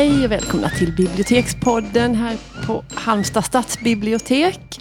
Hej och välkomna till Bibliotekspodden här på Halmstad stadsbibliotek.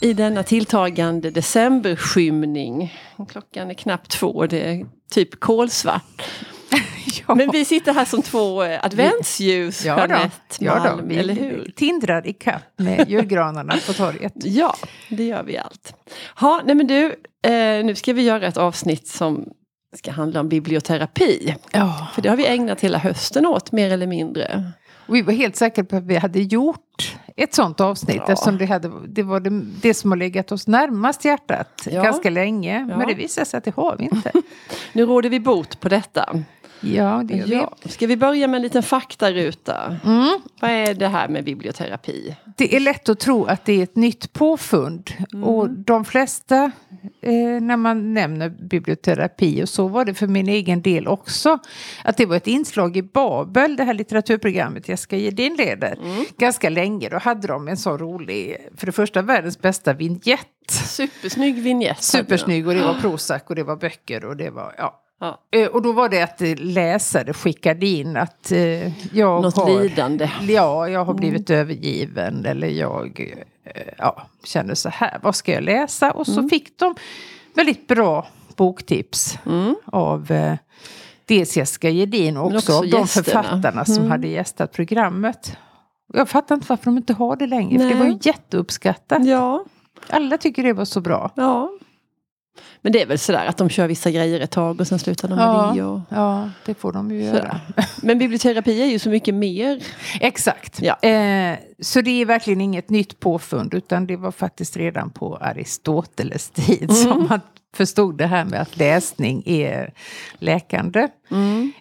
I denna tilltagande decemberskymning. Klockan är knappt två, det är typ kolsvart. ja. Men vi sitter här som två eh, adventsljus, ja, Jeanette ja, Malm, vi eller hur? tindrar i kapp med julgranarna på torget. Ja, det gör vi allt. Ha, nej men du, eh, nu ska vi göra ett avsnitt som ska handla om biblioterapi. Ja. För det har vi ägnat hela hösten åt, mer eller mindre. Och vi var helt säkra på att vi hade gjort ett sånt avsnitt Ja. eftersom det, hade, det var det, det som har legat oss närmast hjärtat Ja. ganska länge. Men det visade sig att det har vi inte. Nu råder vi bot på detta. Ja, det gör vi. Ja. Ska vi börja med en liten faktaruta? Mm. Vad är det här med biblioterapi? Det är lätt att tro att det är ett nytt påfund. Mm. Och de flesta, eh, när man nämner biblioterapi, och så var det för min egen del också, att det var ett inslag i Babel, det här litteraturprogrammet Jessica Gedin leder, Mm. ganska länge. Då hade de en så rolig, för det första världens bästa vignett. Supersnygg vignett. Supersnygg och det var Prozac och det var böcker och det var, ja. Ja. Eh, Och då var det att eh, läsare skickade in att eh, jag Något har... lidande. Ja, jag har blivit övergiven eller jag ja, känner så här. Vad ska jag läsa? Och så fick de väldigt bra boktips Mm. av eh, dels Jessica Gedin och också, också av de författarna som Mm. hade gästat programmet. Jag fattar inte varför de inte har det längre, för Nej. det var ju jätteuppskattat. Ja, Alla tycker det var så bra. ja. Men det är väl sådär att de kör vissa grejer ett tag och sen slutar de med Ja. det. Och... Ja, det får de ju göra. Sådär. Men biblioterapi är ju så mycket mer. Exakt. Ja. Eh, så det är verkligen inget nytt påfund utan det var faktiskt redan på Aristoteles tid Mm. som man förstod det här med att läsning är läkande. Mm.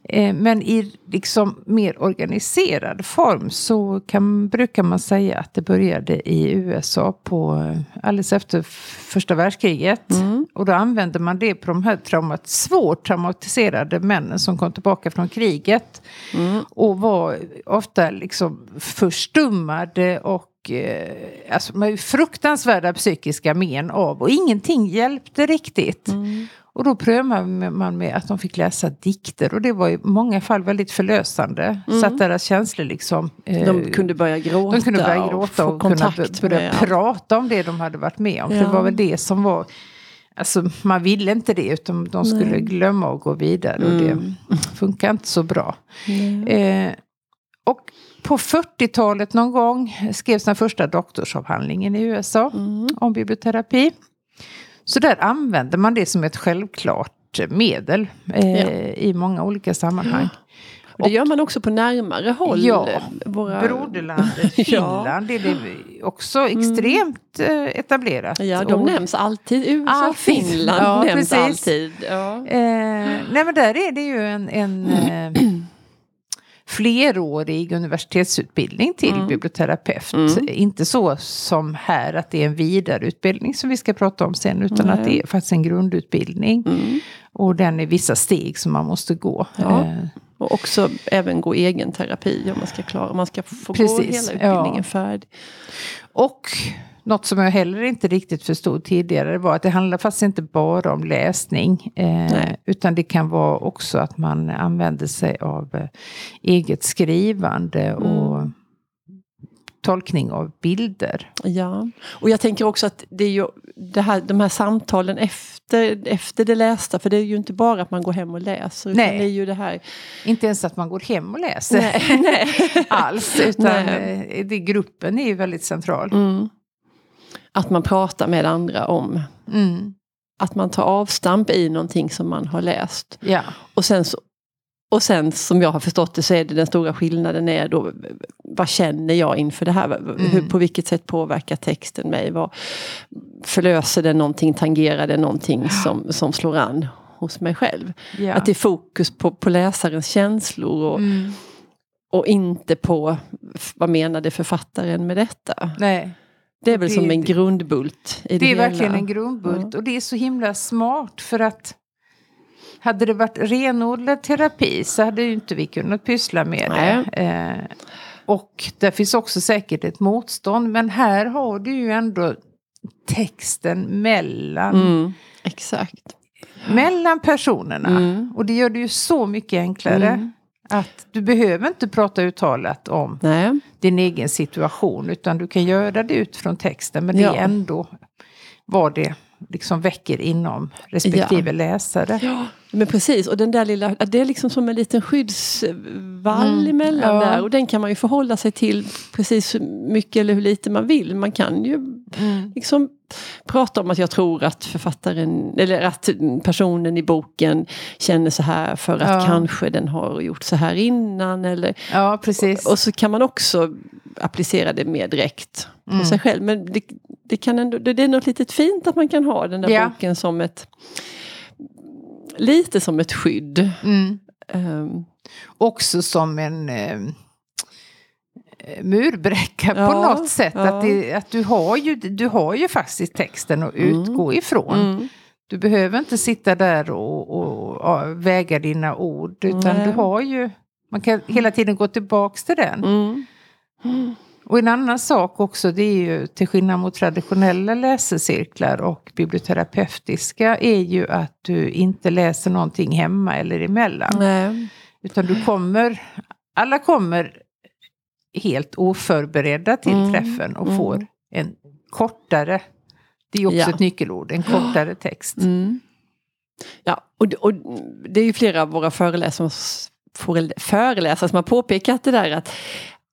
Men i liksom mer organiserad form så kan, brukar man säga att det började i USA på eh, alldeles efter första världskriget. Mm. Och då använde man det på de här traumat, svårt traumatiserade männen som kom tillbaka från kriget. Mm. Och var ofta liksom förstummade och eh, alltså, med fruktansvärda psykiska men av. Och ingenting hjälpte riktigt. Mm. Och då prövade man med att de fick läsa dikter. Och det var i många fall väldigt förlösande. Så att deras känslor liksom... eh, Mm. De kunde börja gråta. de kunde börja gråta få och, kunna börja med... prata om det de hade varit med om. För Ja. det var väl det som var... Alltså man ville inte det utan de skulle Nej. glömma och gå vidare. Och Mm. det funkar inte så bra. Eh, och på 40-talet någon gång skrevs den första doktorsavhandlingen i USA Mm. om biblioterapi. Så där använder man det som ett självklart medel eh, Ja. i många olika sammanhang. Och det gör man också på närmare håll. Ja, Våra... Broderlandet Ja. Finland är det också extremt eh, etablerat. Ja, de Och- nämns alltid. USA och Alltid. Finland Ja, nämns precis. alltid. Ja. Eh, nej men där är det ju en, en eh, flerårig universitetsutbildning till Mm. biblioterapeut. Mm. Inte så som här att det är en vidareutbildning som vi ska prata om sen utan Nej. att det är faktiskt en grundutbildning. Mm. Och den är vissa steg som man måste gå. Ja. Eh, Och också även gå egen terapi om man ska klara, om man ska få gå Precis, hela utbildningen ja. färdig. Och något som jag heller inte riktigt förstod tidigare var att det handlar faktiskt inte bara om läsning. Eh, utan det kan vara också att man använder sig av eh, eget skrivande och tolkning av bilder. Ja, och jag tänker också att det är ju det här, de här samtalen efter, efter det lästa, för det är ju inte bara att man går hem och läser, utan Nej. det är ju det här... Inte ens att man går hem och läser Nej, nej. alls. Utan Nej. eh, det, gruppen är ju väldigt central. Mm. Att man pratar med andra om, Mm. att man tar avstamp i någonting som man har läst. Ja. Och sen, så, och sen som jag har förstått det så är det den stora skillnaden är då vad känner jag inför det här? Hur, på vilket sätt påverkar texten mig? Vad, förlöser det någonting, tangerar det någonting som, som slår an hos mig själv? Ja. Att det är fokus på, på läsarens känslor och, Mm. och inte på vad menade författaren med detta? Nej. Det är väl Det- som en grundbult i det, Det är hela. verkligen en grundbult och det är så himla smart för att hade det varit renodlad terapi så hade ju inte vi kunnat pyssla med det. Eh, och det finns också säkert ett motstånd men här har du ju ändå texten mellan, Mm, exakt. mellan personerna. Mm. Och det gör det ju så mycket enklare. Att du behöver inte prata uttalat om Nej. din egen situation utan du kan göra det utifrån texten men det Ja. är ändå vad det liksom väcker inom respektive läsare. Ja, men precis. Och den där lilla, det är liksom som en liten skyddsvall Mm, emellan ja. där. Och den kan man ju förhålla sig till precis hur mycket eller hur lite man vill. Man kan ju Mm. liksom prata om att jag tror att författaren, eller att personen i boken känner så här för att Ja. kanske den har gjort så här innan. Eller, Ja, precis. och så kan man också applicera det mer direkt på Mm. sig själv. Men det, det, kan ändå, det det är något litet fint att man kan ha den där Ja. boken som ett lite som ett skydd. Mm. Ehm, Också som en eh, murbräcka på Ja, något sätt. ja. Att, det, att du, har ju, du har ju faktiskt texten att utgå ifrån. mm, Du behöver inte sitta där och, och, och väga dina ord. Utan Nej. du har ju, man kan hela tiden gå tillbaks till den. mm, mm, Och en annan sak också, det är ju till skillnad mot traditionella läsecirklar och biblioterapeutiska, är ju att du inte läser någonting hemma eller emellan. nej, Utan du kommer, alla kommer helt oförberedda till Mm, träffen och mm. får en kortare, det är också Ja. ett nyckelord, en kortare text. mm. Ja, och, och det är ju flera av våra föreläsare, föreläsare som har påpekat det där att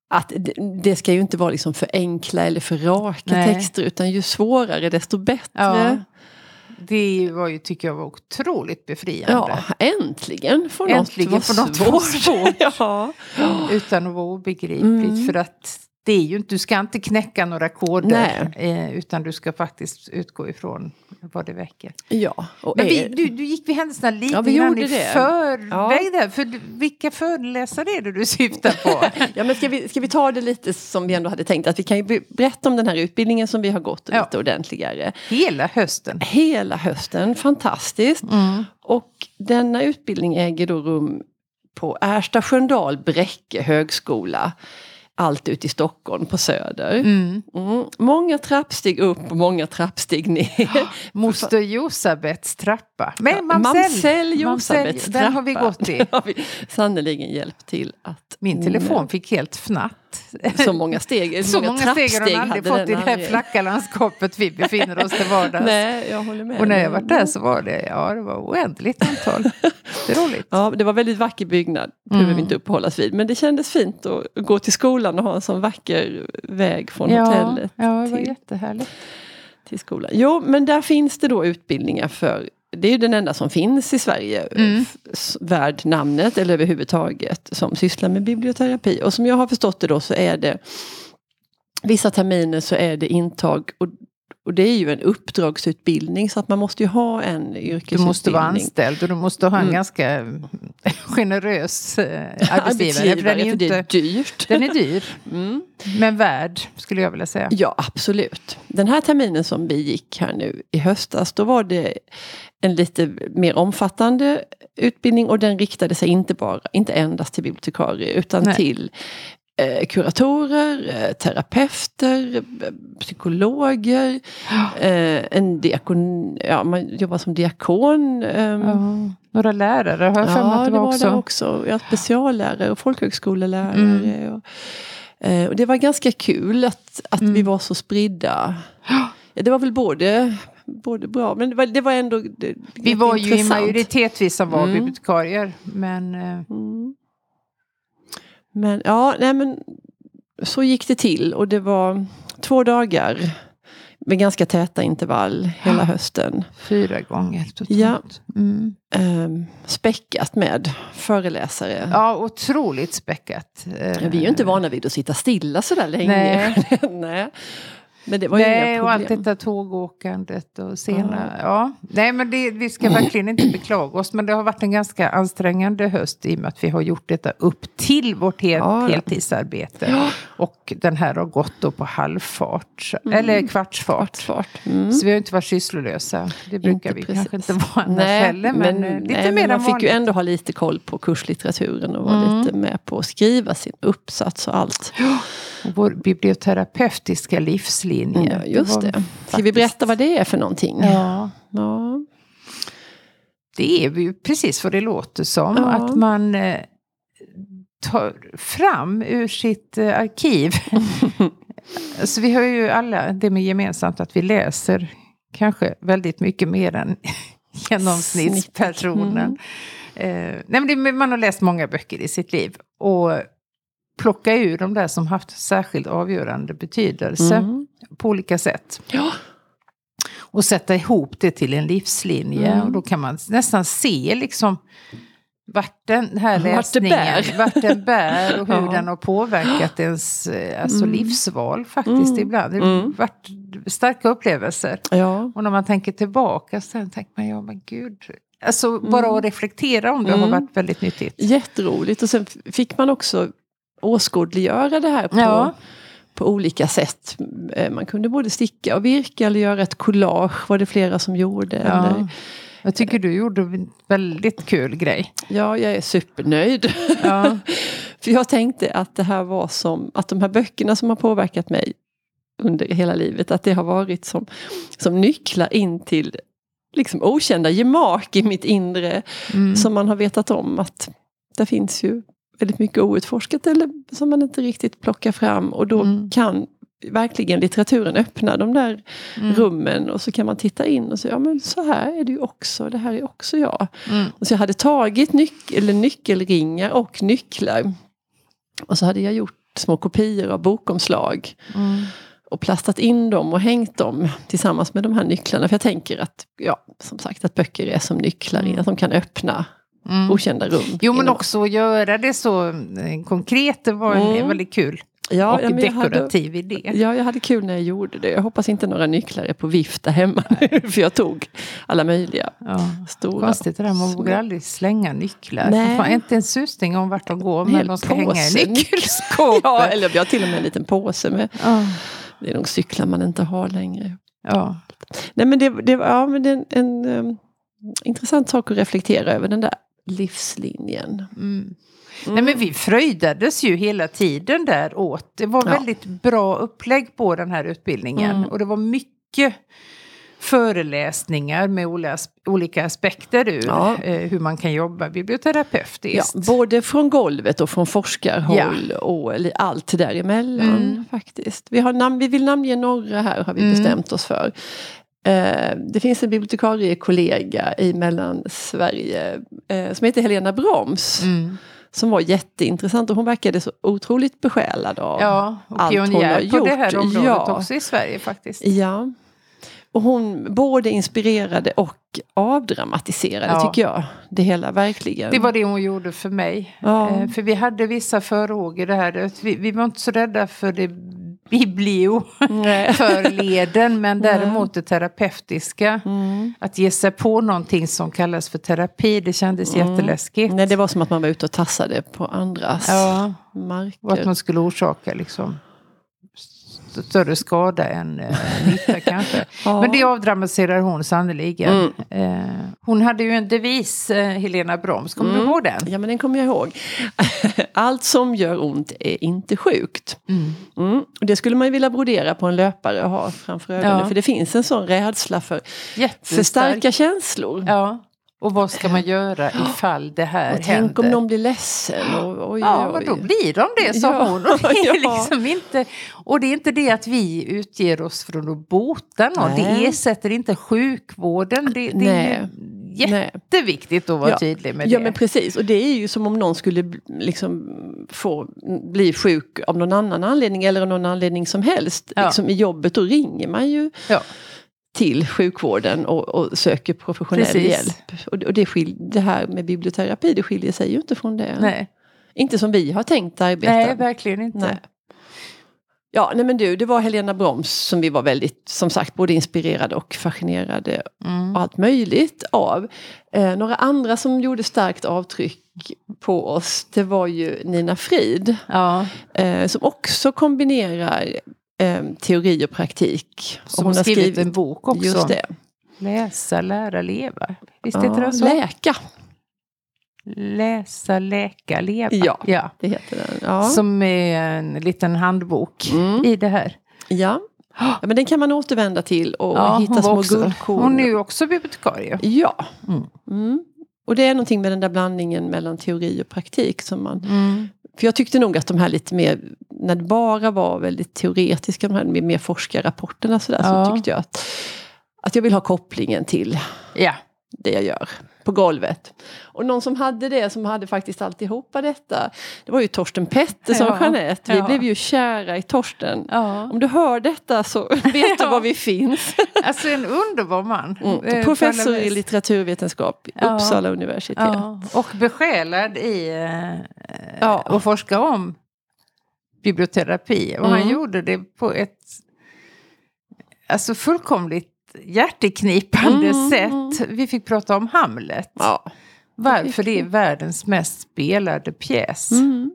att det- det ska ju inte vara liksom för enkla eller för raka Nej. texter utan ju svårare desto bättre. Ja. Det var ju, tycker jag var otroligt befriande. Ja, äntligen får Äntligen något vara något vara svårt. ja. Utan att vara obegripligt. Mm. För att det är ju inte, du ska inte knäcka några koder. Eh, utan du ska faktiskt utgå ifrån vad det väcker. ja. Men vi, du, du gick vi händelserna lite Ja, vi grann i förväg Ja. där. För du- vilka föreläsare är det du syftar på? Ja, men ska, vi, ska vi ta det lite som vi ändå hade tänkt? Att vi kan ju be- berätta om den här utbildningen som vi har gått Ja. lite ordentligare. Hela hösten. Hela hösten, fantastiskt. Mm. Och denna utbildning äger då rum på Ersta Sköndal Bräcke högskola. Allt ute i Stockholm på Söder. Mm. Mm. Många trappsteg upp och många trappsteg ner. Moster Josabets trappa. Ja, Mamsell. Josabets Mamsell, Den har vi trappa. gått i. Har vi sannerligen hjälpt till att... Min telefon fick helt fnatt. Så många steg. Så många steg har hon aldrig fått i det här flacka landskapet vi befinner oss till vardags. Nej, jag håller med. Och när jag var där så var det, ja, det var oändligt antal. Det är roligt. Ja, det var väldigt vacker byggnad. Det behöver vi inte uppehållas vid. Men det kändes fint att gå till skolan och ha en sån vacker väg från ja, hotellet ja, det var till, jättehärligt. till skolan. Jo, men där finns det då utbildningar för det är ju den enda som finns i Sverige Mm. f- s- värd namnet eller överhuvudtaget som sysslar med biblioterapi. Och som jag har förstått det då så är det vissa terminer så är det intag och, och det är ju en uppdragsutbildning så att man måste ju ha en Du yrkesutbildning. måste vara anställd och du måste ha en Mm. ganska generös eh, arbetsgivare. För den är, för det är inte, dyrt. den är dyr, Mm. men värd skulle jag vilja säga. Ja, absolut. Den här terminen som vi gick här nu i höstas, då var det en lite mer omfattande utbildning och den riktade sig inte bara, inte endast till bibliotekarier utan Nej. till eh, kuratorer, eh, terapeuter, eh, psykologer, eh, en diakon, ja man jobbar som diakon. ehm, Ja, några lärare har jag för mig Ja, att det det var var också. det också. Ja, speciallärare och folkhögskolelärare. Mm. Och, och det var ganska kul att, att Mm. vi var så spridda. Ja, Det var väl både, både bra, men det var, det var ändå det, Vi var ju i intressant. majoritet vi som var Mm. bibliotekarier. Men Mm. Men ja, nej men så gick det till och det var två dagar med ganska täta intervall hela hösten. fyra gånger totalt. Ja. Mm. Eh, späckat med föreläsare. ja, otroligt späckat. Eh, Vi är ju inte vana vid att sitta stilla sådär länge. Nej. Nej. Men det var ju Nej, inga och allt problem. detta tågåkandet och sena... Ja. Nej, men det, vi ska verkligen inte beklaga oss. Men det har varit en ganska ansträngande höst i och med att vi har gjort detta upp till vårt hel, Ja, ja. heltidsarbete. Ja. Och den här har gått då på halvfart, eller kvartsfart. Kvartsfart. Mm. Så vi har inte varit sysslolösa. Det brukar Inte vi precis. kanske inte vara annars heller. Men, eh, lite nej, mer men man fick ju vanligt. ändå ha lite koll på kurslitteraturen och vara Mm. lite med på att skriva sin uppsats och allt. Och Vår biblioterapeutiska livslinje. Ja, just det. Ska vi faktiskt- berätta vad det är för någonting? Ja, Ja. det är ju precis vad det låter som. Ja. Att man, eh, tar fram ur sitt eh, arkiv. så vi har ju alla det med gemensamt att vi läser kanske väldigt mycket mer än genomsnittspersonen. Mm. Eh, nej, men det, man har läst många böcker i sitt liv. Och plocka ur de där som haft särskilt avgörande betydelse mm. på olika sätt. Ja. Och sätta ihop det till en livslinje. Mm. Och då kan man nästan se liksom vart den här läsningen, vart, vart den bär och hur ja. den har påverkat ens eh, alltså mm. livsval faktiskt mm. ibland. Det har mm. starka upplevelser. Ja. Och när man tänker tillbaka så tänker man, ja men gud. Alltså bara mm. att reflektera om det har mm. varit väldigt nyttigt. Jätteroligt och sen fick man också åskådliggöra det här på, ja. på olika sätt. Eh, man kunde både sticka och virka eller göra ett collage var det flera som gjorde. Ja. Eller, jag tycker du gjorde en väldigt kul grej. Ja, jag är supernöjd. Ja. För jag tänkte att det här var som, att de här böckerna som har påverkat mig under hela livet, att det har varit som, som nycklar in till liksom okända gemak i mitt inre. Mm. Som man har vetat om att det finns ju väldigt mycket outforskat eller som man inte riktigt plockar fram. Och då mm. kan verkligen litteraturen öppna de där mm. rummen och så kan man titta in och säga, ja men så här är det ju också, det här är också jag. Mm. Och så jag hade tagit nyc eller nyckelringar och nycklar. Och så hade jag gjort små kopior av bokomslag. Mm. Och plastat in dem och hängt dem tillsammans med de här nycklarna. För jag tänker att, ja, som sagt, att böcker är som nycklar, mm. att de kan öppna mm. okända rum. Jo men också göra det så eh, konkret, det var mm. väldigt kul. Ja, och ja, dekorativ hade, idé. Ja, jag hade kul när jag gjorde det. Jag hoppas inte några nycklar är på vift där hemma nu. För jag tog alla möjliga ja, stora. Konstigt det där, man vågar aldrig slänga nycklar. Nej. Man har inte en susning om vart de går, men de ska påse, hänga i nyckelskåpet. ja, eller vi har till och med en liten påse med. Ja. Det är nog cyklar man inte har längre. Ja. Nej men det, det, ja, men det är en, en um, intressant sak att reflektera över, den där livslinjen. Mm. Mm. Nej men vi fröjdades ju hela tiden där åt. Det var ja. väldigt bra upplägg på den här utbildningen. Mm. Och det var mycket föreläsningar med olika aspekter ur ja. Eh, hur man kan jobba biblioterapeutiskt. Ja, både från golvet och från forskarhåll ja. och allt däremellan mm. faktiskt. Vi, har namn, vi vill namnge några här har vi mm. bestämt oss för. Eh, det finns en bibliotekariekollega i Mellansverige eh, som heter Helena Broms. Mm som var jätteintressant och hon verkade så otroligt besjälad av ja, och allt hon har gjort. på det här området ja. också i Sverige faktiskt. Ja. Och hon både inspirerade och avdramatiserade ja. tycker jag. Det hela verkligen. Det var det hon gjorde för mig. Ja. Eh, för vi hade vissa det här. Vi, vi var inte så rädda för det biblio för leden. Men däremot det terapeutiska. Mm. Att ge sig på någonting som kallas för terapi, det kändes mm. jätteläskigt. Nej, det var som att man var ute och tassade på andras ja. marker. Och att man skulle orsaka liksom större skada än eh, nytta kanske. ja. Men det avdramatiserar hon sannerligen. Mm. Eh, hon hade ju en devis, eh, Helena Broms, kommer mm. du ihåg den? Ja men den kommer jag ihåg. Allt som gör ont är inte sjukt. Mm. mm. Det skulle man ju vilja brodera på en löpare och ha framför ögonen. Ja. För det finns en sån rädsla för, för starka känslor. Ja. Och vad ska man göra ifall det här och händer? Tänk om någon blir ledsen. Och, oj, ja, men då blir de det, sa ja, hon. Och det, är liksom inte, och det är inte det att vi utger oss för att bota någon. Nej. Det ersätter inte sjukvården. Det, det är jätteviktigt att vara ja. tydlig med det. Ja, men precis. Och det är ju som om någon skulle liksom få bli sjuk av någon annan anledning eller av någon anledning som helst. Liksom I jobbet, då ringer man ju. Till sjukvården och, och söker professionell Precis. hjälp. Och, och det, skil, det här med biblioterapi, det skiljer sig ju inte från det. Nej. Inte som vi har tänkt arbeta. Nej, verkligen inte. Nej. Ja, nej men du, det var Helena Broms som vi var väldigt, som sagt, både inspirerade och fascinerade mm. och allt möjligt av. Eh, några andra som gjorde starkt avtryck på oss, det var ju Nina Frid. Ja. Eh, som också kombinerar eh, teori och praktik. Som och hon har skrivit, skrivit en bok också. Just det. Läsa, lära, leva. Visst ja, heter det så? Läka. Läsa, läka, leva. Ja, ja. det heter den. Ja. Som är en liten handbok mm. i det här. Ja. ja, men den kan man återvända till och ja, hitta små guldkorn. Hon är ju också bibliotekarie. Ja. Mm. Mm. Och det är någonting med den där blandningen mellan teori och praktik som man mm För jag tyckte nog att de här lite mer, när det bara var väldigt teoretiska, de här mer forskarrapporterna sådär, Ja. så tyckte jag att, att jag vill ha kopplingen till Ja. Det jag gör på golvet. Och någon som hade det, som hade faktiskt alltihopa detta, det var ju Torsten Pettersson, Ja, Jeanette. Vi ja. blev ju kära i Torsten. ja. Om du hör detta så vet du var vi finns. Alltså en underbar man. Mm. Eh, Professor i litteraturvetenskap, Ja. Uppsala universitet. Och besjälad i eh, att forska om biblioterapi. Och han Mm. gjorde det på ett alltså fullkomligt hjärteknipande Mm, sätt. Vi fick prata om Hamlet. Ja. Varför det är världens mest spelade pjäs. Mm.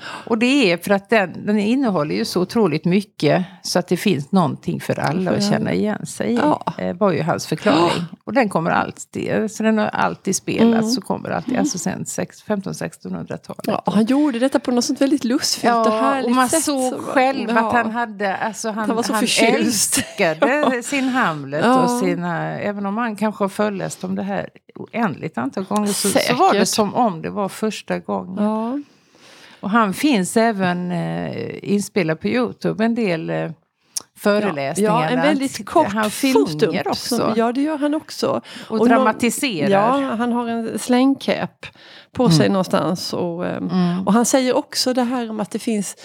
Och det är för att den, den innehåller ju så otroligt mycket så att det finns någonting för alla att känna igen sig i. Ja. Eh, var ju hans förklaring. Och den kommer alltid, så den har alltid spelats Mm. så kommer alltid, alltså sen 1500-1600-talet. Ja, och han gjorde detta på något sånt väldigt lustfyllt och Ja, härligt och man sätt. såg själv Ja. att han hade, alltså han, Han var så han förtjust. älskade sin Hamlet och sina, även om han kanske har föreläst om det här oändligt antal gånger så, så var det som om det var första gången. Ja. Och han finns även eh, inspelad på Youtube, en del eh, föreläsningar. Ja, en där väldigt kort Han filmstump. också. Som, ja, det gör han också. och, någon- dramatiserar. Ja, han har en slängkäpp på sig någonstans. Och, ehm, Mm. och han säger också det här om att det finns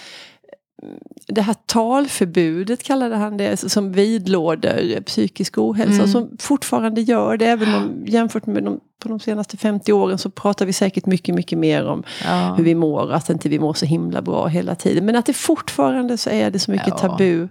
det här talförbudet kallade han det, som vidlåder psykisk ohälsa. Mm. Som fortfarande gör det, även om jämfört med de, på de senaste 50 åren så pratar vi säkert mycket, mycket mer om Ja. hur vi mår att inte vi mår så himla bra hela tiden. Men att det fortfarande så är det så mycket Ja. tabu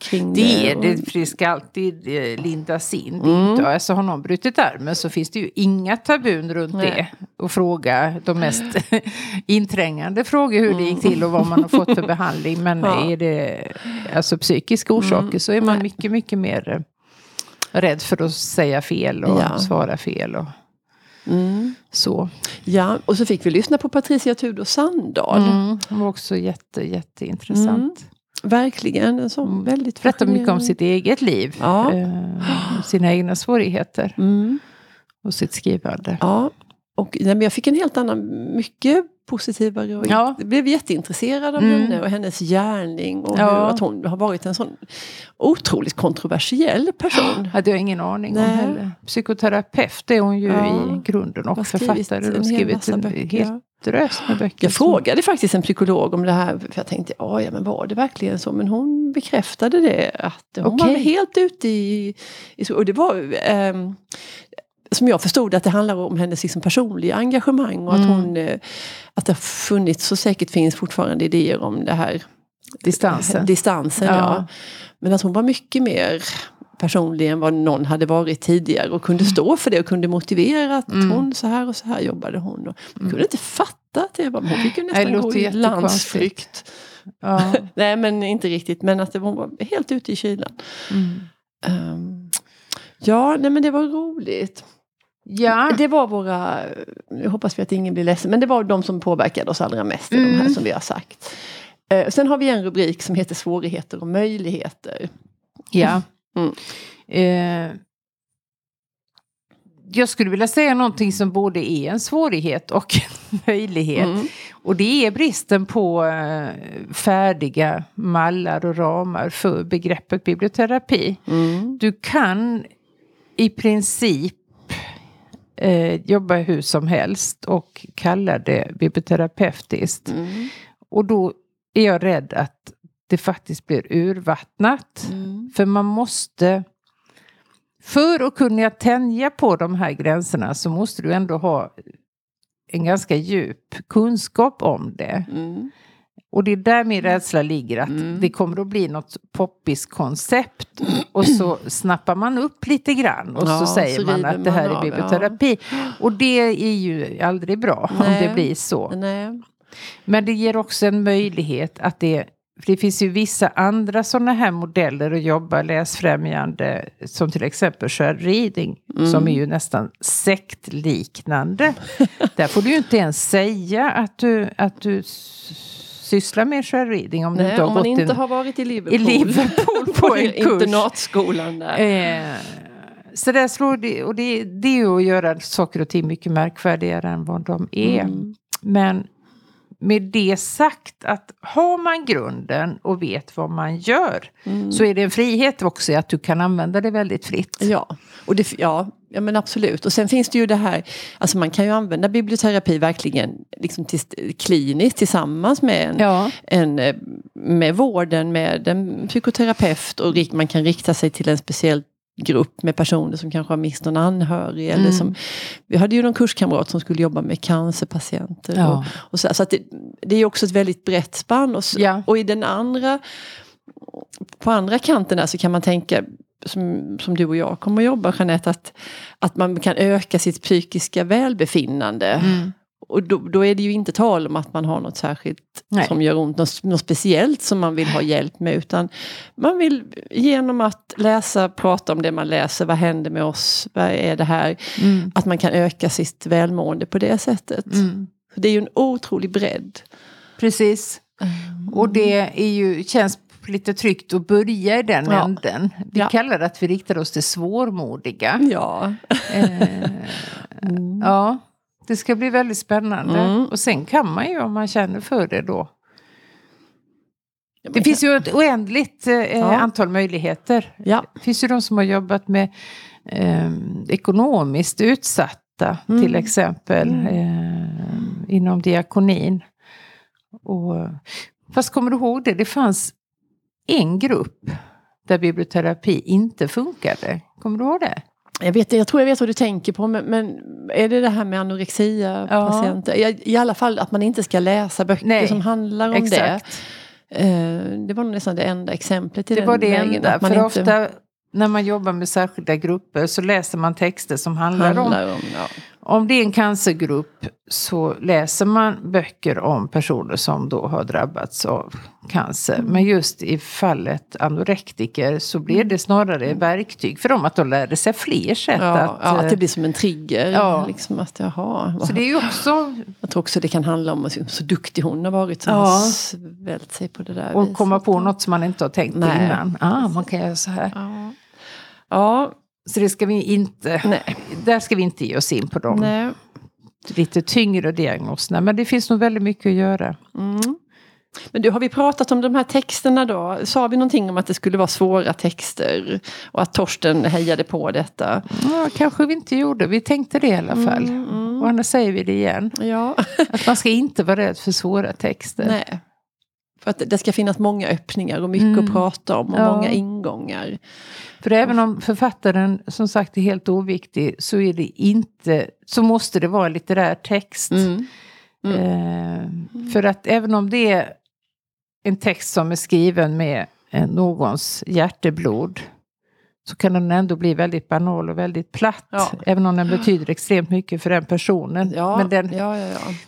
kring det. Det Och- det, för det ska alltid eh, lindas in. Mm. inte, alltså har någon brutit armen så finns det ju inga tabun runt Nej. det. Och fråga de mest inträngande frågor hur det gick till och vad man har fått för behandling. Men Mm. Ja. är det alltså psykiska orsaker så är man Nej. mycket, mycket mer eh, rädd för att säga fel och Ja. svara fel. Och Mm. så. Ja, och så fick vi lyssna på Patricia Tudor Sandahl. Mm. Det var också jätte, jätteintressant. Verkligen, en sån Mm. väldigt Berättar mycket om sitt eget liv. Ja. Eh, sina egna svårigheter Mm. och sitt skrivande. Ja, och nej, men jag fick en helt annan, mycket positivare och Ja. jag blev jätteintresserad av Mm. henne och hennes gärning och Ja. hur att hon har varit en sån otroligt kontroversiell person. hade jag ingen aning om Nej. heller. Psykoterapeut är hon ju Ja. i grunden och Har författare. Och hel skrivit en ja. drös med böcker. Jag frågade faktiskt en psykolog om det här, för jag tänkte, "Ja, ja men var det verkligen så? Men hon bekräftade det, att hon Okej. var helt ute i... i och det var, ehm, som jag förstod att det handlar om hennes liksom personliga engagemang och att Mm. hon... eh, Att det har funnits, och säkert finns fortfarande idéer om det här Distansen. distansen ja. Ja. Men att hon var mycket mer personlig än vad någon hade varit tidigare och kunde stå för det och kunde motivera att Mm. hon så här och så här jobbade hon. Och man kunde inte fatta att det var, hon fick ju nästan gå i landsflykt. Ja. Nej men inte riktigt, men att det, hon var helt ute i kylan. Mm. Ehm, ja, nej men det var roligt. Ja. Det var våra, jag hoppas vi att ingen blir ledsen, men det var de som påverkade oss allra mest, de här Mm. som vi har sagt. Eh, sen har vi en rubrik som heter svårigheter och möjligheter. ja. Mm. Eh, jag skulle vilja säga någonting som både är en svårighet och en möjlighet. Mm. Och det är bristen på eh, färdiga mallar och ramar för begreppet biblioterapi. Mm. Du kan i princip eh, jobba hur som helst och kalla det biblioterapeutiskt. Mm. Och då är jag rädd att det faktiskt blir urvattnat. Mm. För man måste... För att kunna tänja på de här gränserna så måste du ändå ha en ganska djup kunskap om det. Mm. Och det är där min rädsla ligger, att Mm. det kommer att bli något poppis koncept. Och så snappar man upp lite grann och Ja, så säger så man att det här man är av, biblioterapi. Och det är ju aldrig bra om Nej. det blir så. Nej. Men det ger också en möjlighet att det för det finns ju vissa andra sådana här modeller att jobba läsfrämjande. Som till exempel shared reading. Mm. Som är ju nästan sektliknande. Där får du ju inte ens säga att du, att du s- sysslar med shared reading. Om du Nej, inte har om man gått inte en, har varit i Liverpool. i Liverpool på en kurs. internatskolan där. Eh, så där slår det, och det, det är ju att göra saker och ting mycket märkvärdigare än vad de är. Mm. Men med det sagt att har man grunden och vet vad man gör så är det en frihet också att du kan använda det väldigt fritt. Ja, och det, ja, ja men absolut. Och sen finns det ju det här, alltså man kan ju använda biblioterapi verkligen liksom till, kliniskt tillsammans med, en, Ja. en, eh, med vården, med en psykoterapeut och man kan rikta sig till en speciell grupp med personer som kanske har mist någon anhörig. Eller Mm. som, vi hade ju någon kurskamrat som skulle jobba med cancerpatienter. Ja. Och, och så så det, det är också ett väldigt brett spann. Och, s- Ja. och i den andra, på andra kanten där så kan man tänka som, som du och jag kommer att jobba Jeanette, att, att man kan öka sitt psykiska välbefinnande. Mm. Och då, då är det ju inte tal om att man har något särskilt Nej. som gör ont, något, något speciellt som man vill ha hjälp med. Utan man vill genom att läsa, prata om det man läser, vad händer med oss, vad är det här? Mm. Att man kan öka sitt välmående på det sättet. Mm. Det är ju en otrolig bredd. Precis. Och det är ju, känns lite tryggt att börja i den Ja. änden. Vi Ja. kallar det att vi riktar oss till svårmodiga. Ja. Eh, ja, det ska bli väldigt spännande. Mm. Och sen kan man ju om man känner för det då. Det finns ju ett oändligt eh, Ja. antal möjligheter. Ja. Det finns ju de som har jobbat med eh, ekonomiskt utsatta Mm. till exempel Mm. eh, inom diakonin. Och, fast kommer du ihåg det? Det fanns en grupp där biblioterapi inte funkade. Kommer du ihåg det? Jag, vet, jag tror jag vet vad du tänker på, men, men är det det här med anorexia-patienter? I, I alla fall att man inte ska läsa böcker Nej, som handlar om Exakt. det. Eh, det var nog nästan det enda exemplet i Det den var det vägen. enda. För inte ofta när man jobbar med särskilda grupper så läser man texter som handlar om handlar om... Ja. Om det är en cancergrupp så läser man böcker om personer som då har drabbats av cancer. Mm. Men just i fallet anorektiker så blir det snarare verktyg för dem att de lärde sig fler sätt Ja, att... ja, att eh, det blir som en trigger. Ja. Liksom att, jaha, Så det är också Jag tror också det kan handla om att så duktig hon har varit som Ja. har svält sig på det där att viset. komma på något som man inte har tänkt på innan. Ah, man kan göra så här. Ja. ja, Så det ska vi inte... nej. Där ska vi inte ge oss in på de nej. lite tyngre diagnoserna. Men det finns nog väldigt mycket att göra. Mm. Men du, har vi pratat om de här texterna då? Sa vi någonting om att det skulle vara svåra texter? Och att Torsten hejade på detta? Ja, kanske vi inte gjorde. Vi tänkte det i alla fall. Mm, mm. Och annars säger vi det igen. Ja, Att man ska inte vara rädd för svåra texter. nej. För att det ska finnas många öppningar och mycket Mm. att prata om och Ja. många ingångar. För även om författaren som sagt är helt oviktig så är det inte, så måste det vara litterär text. Mm. Eh, för att även om det är en text som är skriven med eh, någons hjärteblod så kan den ändå bli väldigt banal och väldigt platt. Ja. Även om den betyder extremt mycket för den personen. Ja, Men den, ja,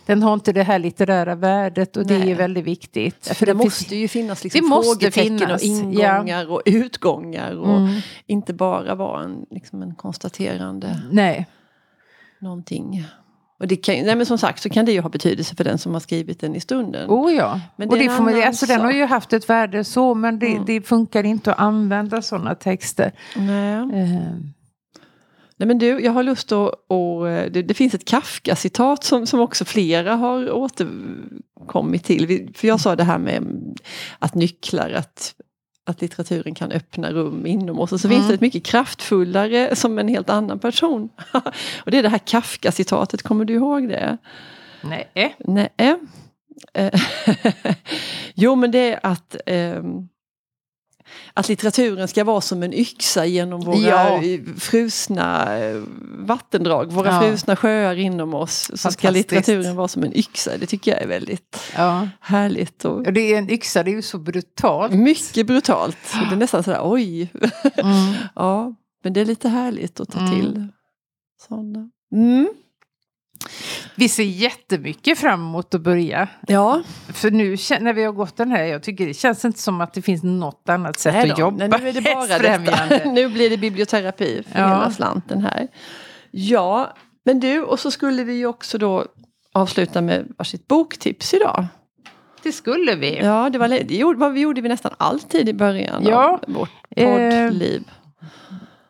den har inte det här litterära värdet och det är Nej. väldigt viktigt. För det finns- måste ju finnas liksom Det måste frågetecken finnas, och ingångar och utgångar. Och Mm. inte bara vara en, liksom en konstaterande Nej. någonting. Och det kan, nej men som sagt så kan det ju ha betydelse för den som har skrivit den i stunden. Oh ja. Men och det är det får man, alltså, den har ju haft ett värde så men det, Mm. det funkar inte att använda sådana texter. Nej. Eh, nej men du, jag har lust att... Och, det, det finns ett Kafka-citat som, som också flera har återkommit till. För jag sa det här med att nycklar, att, att litteraturen kan öppna rum inom oss. Och så finns Mm. det ett mycket kraftfullare som en helt annan person. och det är det här Kafka-citatet, kommer du ihåg det? nej. Nej. Eh, jo men det är att ehm, att litteraturen ska vara som en yxa genom våra Ja. frusna eh, vattendrag, våra Ja. frusna sjöar inom oss. Så ska litteraturen vara som en yxa. Det tycker jag är väldigt Ja. härligt och Och det är en yxa, det är ju så brutalt. mycket brutalt. Det är nästan sådär oj. Mm. ja, men det är lite härligt att ta Mm. till sådana. Mm. Vi ser jättemycket fram emot att börja. Ja, För nu när vi har gått den här, jag tycker det känns inte som att det finns något annat sätt Nej att jobba Nej, nu är det bara detta. Nu blir det biblioterapi för Ja. hela slanten här. Ja, men du, och så skulle vi ju också då avsluta med varsitt boktips idag. Det skulle vi. Ja, det var det gjorde, vi gjorde vi nästan alltid i början Ja, av vårt eh, poddliv.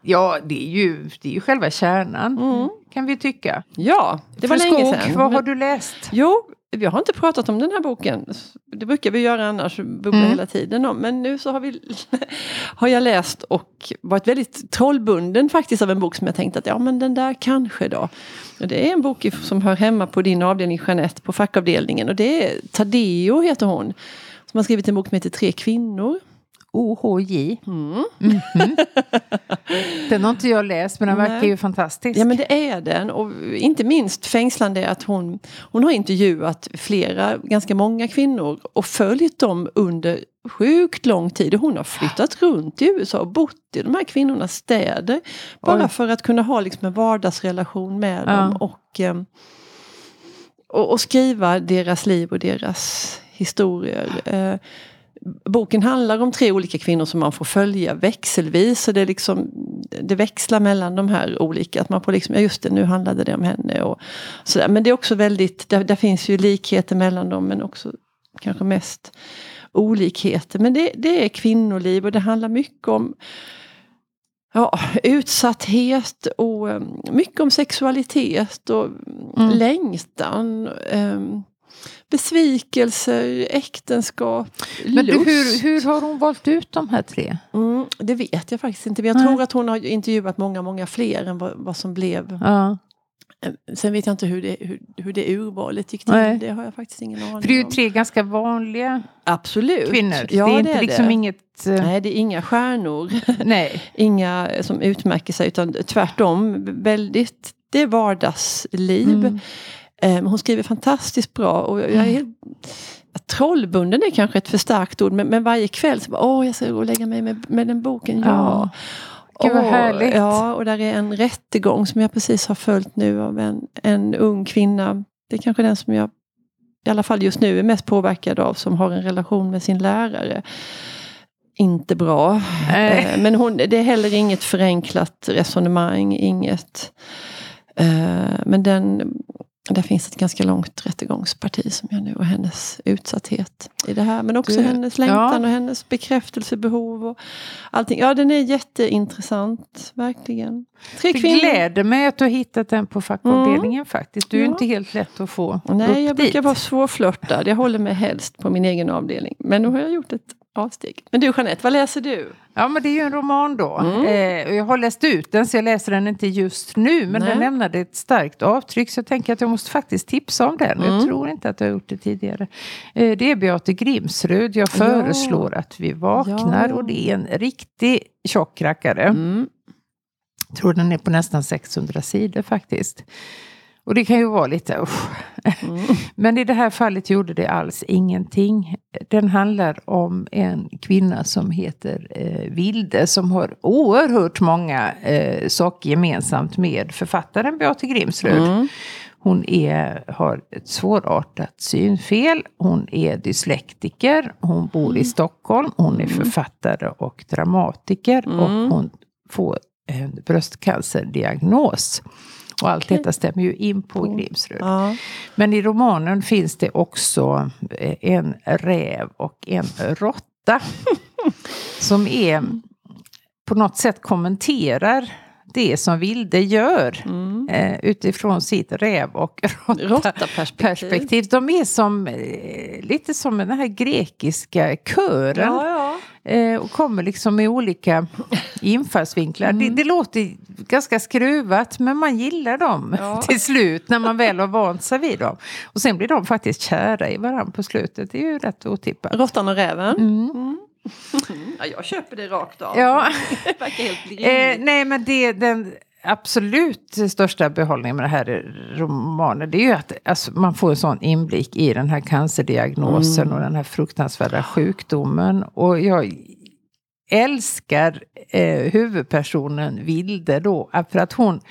Ja, det är ju, det är ju själva kärnan, Mm. Kan vi tycka. Ja, det var länge Skog, sedan. vad har du läst? Jo, vi har inte pratat om den här boken. Det brukar vi göra annars, bubbla mm. hela tiden om. Men nu så har, vi, har jag läst och varit väldigt trollbunden faktiskt av en bok som jag tänkte att ja men den där kanske då. Och det är en bok som hör hemma på din avdelning Jeanette på fackavdelningen. Och det är Tadeo heter hon. Som har skrivit en bok som heter Tre kvinnor. OHJ. Mm. Mm -hmm. den har inte jag läst men den verkar ju fantastisk. Ja men det är den. Och inte minst fängslande är att hon, hon har intervjuat flera, ganska många kvinnor och följt dem under sjukt lång tid. Och hon har flyttat runt i USA och bott i de här kvinnornas städer. Bara Oj. för att kunna ha liksom en vardagsrelation med ja. dem. Och, eh, och, och, skriva deras liv och deras historier. Eh, boken handlar om tre olika kvinnor som man får följa växelvis. Så det, är liksom, det växlar mellan de här olika. Att man får liksom, ja just det, nu handlade det om henne. Och sådär. Men det är också väldigt, där, där finns ju likheter mellan dem men också kanske mest olikheter. Men det, det är kvinnoliv och det handlar mycket om ja, utsatthet och um, mycket om sexualitet och mm. längtan. Um, besvikelser, äktenskap, Men lust. hur, hur har hon valt ut de här tre? Mm, det vet jag faktiskt inte. Men jag Nej. tror att hon har intervjuat många, många fler än vad, vad som blev. Ja. Eh, sen vet jag inte hur det, hur, hur det urvalet gick till. Nej. Det har jag faktiskt ingen aning om. För det är ju tre ganska vanliga Absolut. kvinnor. Ja, det är inte det är liksom det. inget... Uh... Nej, det är inga stjärnor. Nej. inga som utmärker sig utan tvärtom väldigt det är vardagsliv. Mm. Um, hon skriver fantastiskt bra. Och jag är mm. helt, trollbunden är kanske ett för starkt ord men, men varje kväll så bara, åh jag ska gå och lägga mig med, med den boken. Ja. Gud vad härligt. Ja, och där är en rättegång som jag precis har följt nu av en, en ung kvinna. Det är kanske den som jag i alla fall just nu är mest påverkad av som har en relation med sin lärare. Inte bra. Eh, men hon, det är heller inget förenklat resonemang, inget Uh, men den, där finns ett ganska långt rättegångsparti som jag nu och hennes utsatthet i det här. Men också du, hennes längtan ja. och hennes bekräftelsebehov. Och allting. Ja, den är jätteintressant, verkligen. Tre det kvinnor. gläder mig att du har hittat den på fackavdelningen mm. faktiskt. Du är ja. inte helt lätt att få Nej, upp jag dit. brukar vara svårflörtad. Jag håller mig helst på min egen avdelning. Men nu har jag gjort ett avsteg. Men du Jeanette, vad läser du? Ja men det är ju en roman då. Mm. Eh, jag har läst ut den så jag läser den inte just nu. Men Nej. den lämnade ett starkt avtryck så jag tänker att jag måste faktiskt tipsa om den. Mm. Jag tror inte att jag har gjort det tidigare. Eh, det är Beate Grimsrud. Jag föreslår ja. att vi vaknar. Ja. Och det är en riktig tjock rackare. Mm. Jag tror den är på nästan 600 sidor faktiskt. Och det kan ju vara lite usch. Mm. Men i det här fallet gjorde det alls ingenting. Den handlar om en kvinna som heter eh, Vilde som har oerhört många eh, saker gemensamt med författaren Beate Grimsrud. Mm. Hon är, har ett svårartat synfel. Hon är dyslektiker. Hon bor i mm. Stockholm. Hon är mm. författare och dramatiker. Och mm. hon får en bröstcancerdiagnos. Och allt okay. detta stämmer ju in på mm. Grimsrud. Ja. Men i romanen finns det också eh, en räv och en råtta. som är på något sätt kommenterar det som Vilde gör mm. eh, utifrån sitt räv och råtta-perspektiv. Råtta De är som, eh, lite som den här grekiska kören. Ja, ja. Eh, och kommer liksom med olika infallsvinklar. Mm. Det, det, låter ganska skruvat men man gillar dem ja. till slut när man väl har vant sig vid dem. Och sen blir de faktiskt kära i varandra på slutet. Det är ju rätt otippat. Råttan och räven. Mm. Mm. ja, jag köper det rakt av. Ja. det verkar helt eh, Nej men det, den absolut största behållningen med den här romanen det är ju att alltså, man får en sån inblick i den här cancerdiagnosen mm. och den här fruktansvärda sjukdomen. Och jag älskar eh, huvudpersonen Vilde då, för att hon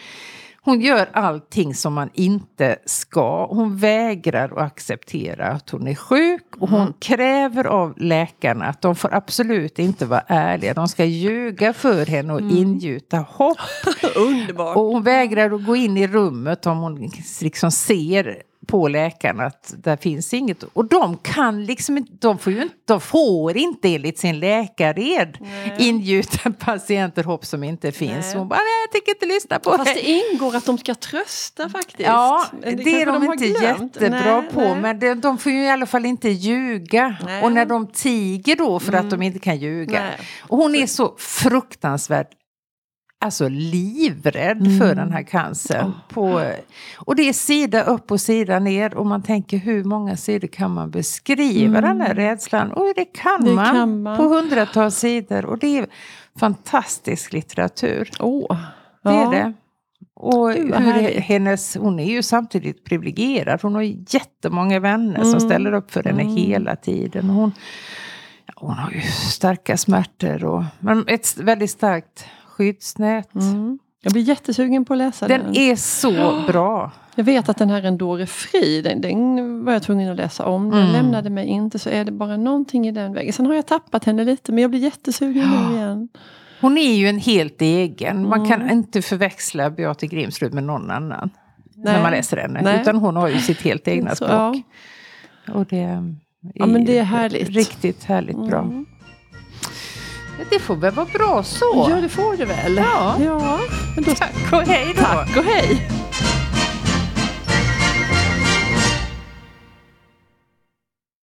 hon gör allting som man inte ska. Hon vägrar att acceptera att hon är sjuk och hon mm. kräver av läkarna att de får absolut inte vara ärliga. De ska ljuga för henne och mm. ingjuta hopp. Underbart. Och hon vägrar att gå in i rummet om hon liksom ser på läkarna att det finns inget. Och de kan liksom inte, de får ju inte, de får inte enligt sin läkared ingjuta patienter hopp som inte finns. Nej. Hon bara, nej jag tänker inte lyssna på Fast det ingår att de ska trösta faktiskt. Ja, det, kanske är de, har inte glömt. jättebra Nej, på. nej. Men det, de får ju i alla fall inte ljuga. Nej. Och när de tiger då för att de inte kan ljuga. Nej. Och hon är så fruktansvärt alltså livrädd Mm. för den här cancern. På, och det är sida upp och sida ner och man tänker hur många sidor kan man beskriva den här rädslan? Och det kan, Mm. Det man, kan man. på hundratals sidor och det är fantastisk litteratur. Det Ja. är det. Och hur hennes, hon är ju samtidigt privilegierad. Hon har jättemånga vänner som Mm. ställer upp för henne hela tiden. Hon, hon har ju starka smärtor och men ett väldigt starkt skyddsnät. Mm. Jag blir jättesugen på att läsa den. Den är så bra. Jag vet att den här Endore Fri, den, den var jag tvungen att läsa om. Den Mm. lämnade mig inte så är det bara någonting i den vägen. Sen har jag tappat henne lite men jag blir jättesugen nu igen. Hon är ju en helt egen. Man kan Mm. inte förväxla Beate Grimsrud med någon annan. Nej. När man läser henne. Nej. Utan hon har ju sitt helt egna Så, språk. Och det är, Ja, men det är härligt. Riktigt härligt bra. Mm. Det får väl vara bra så. Ja det får det väl. Ja. ja men då, Tack och hej då. tack och hej.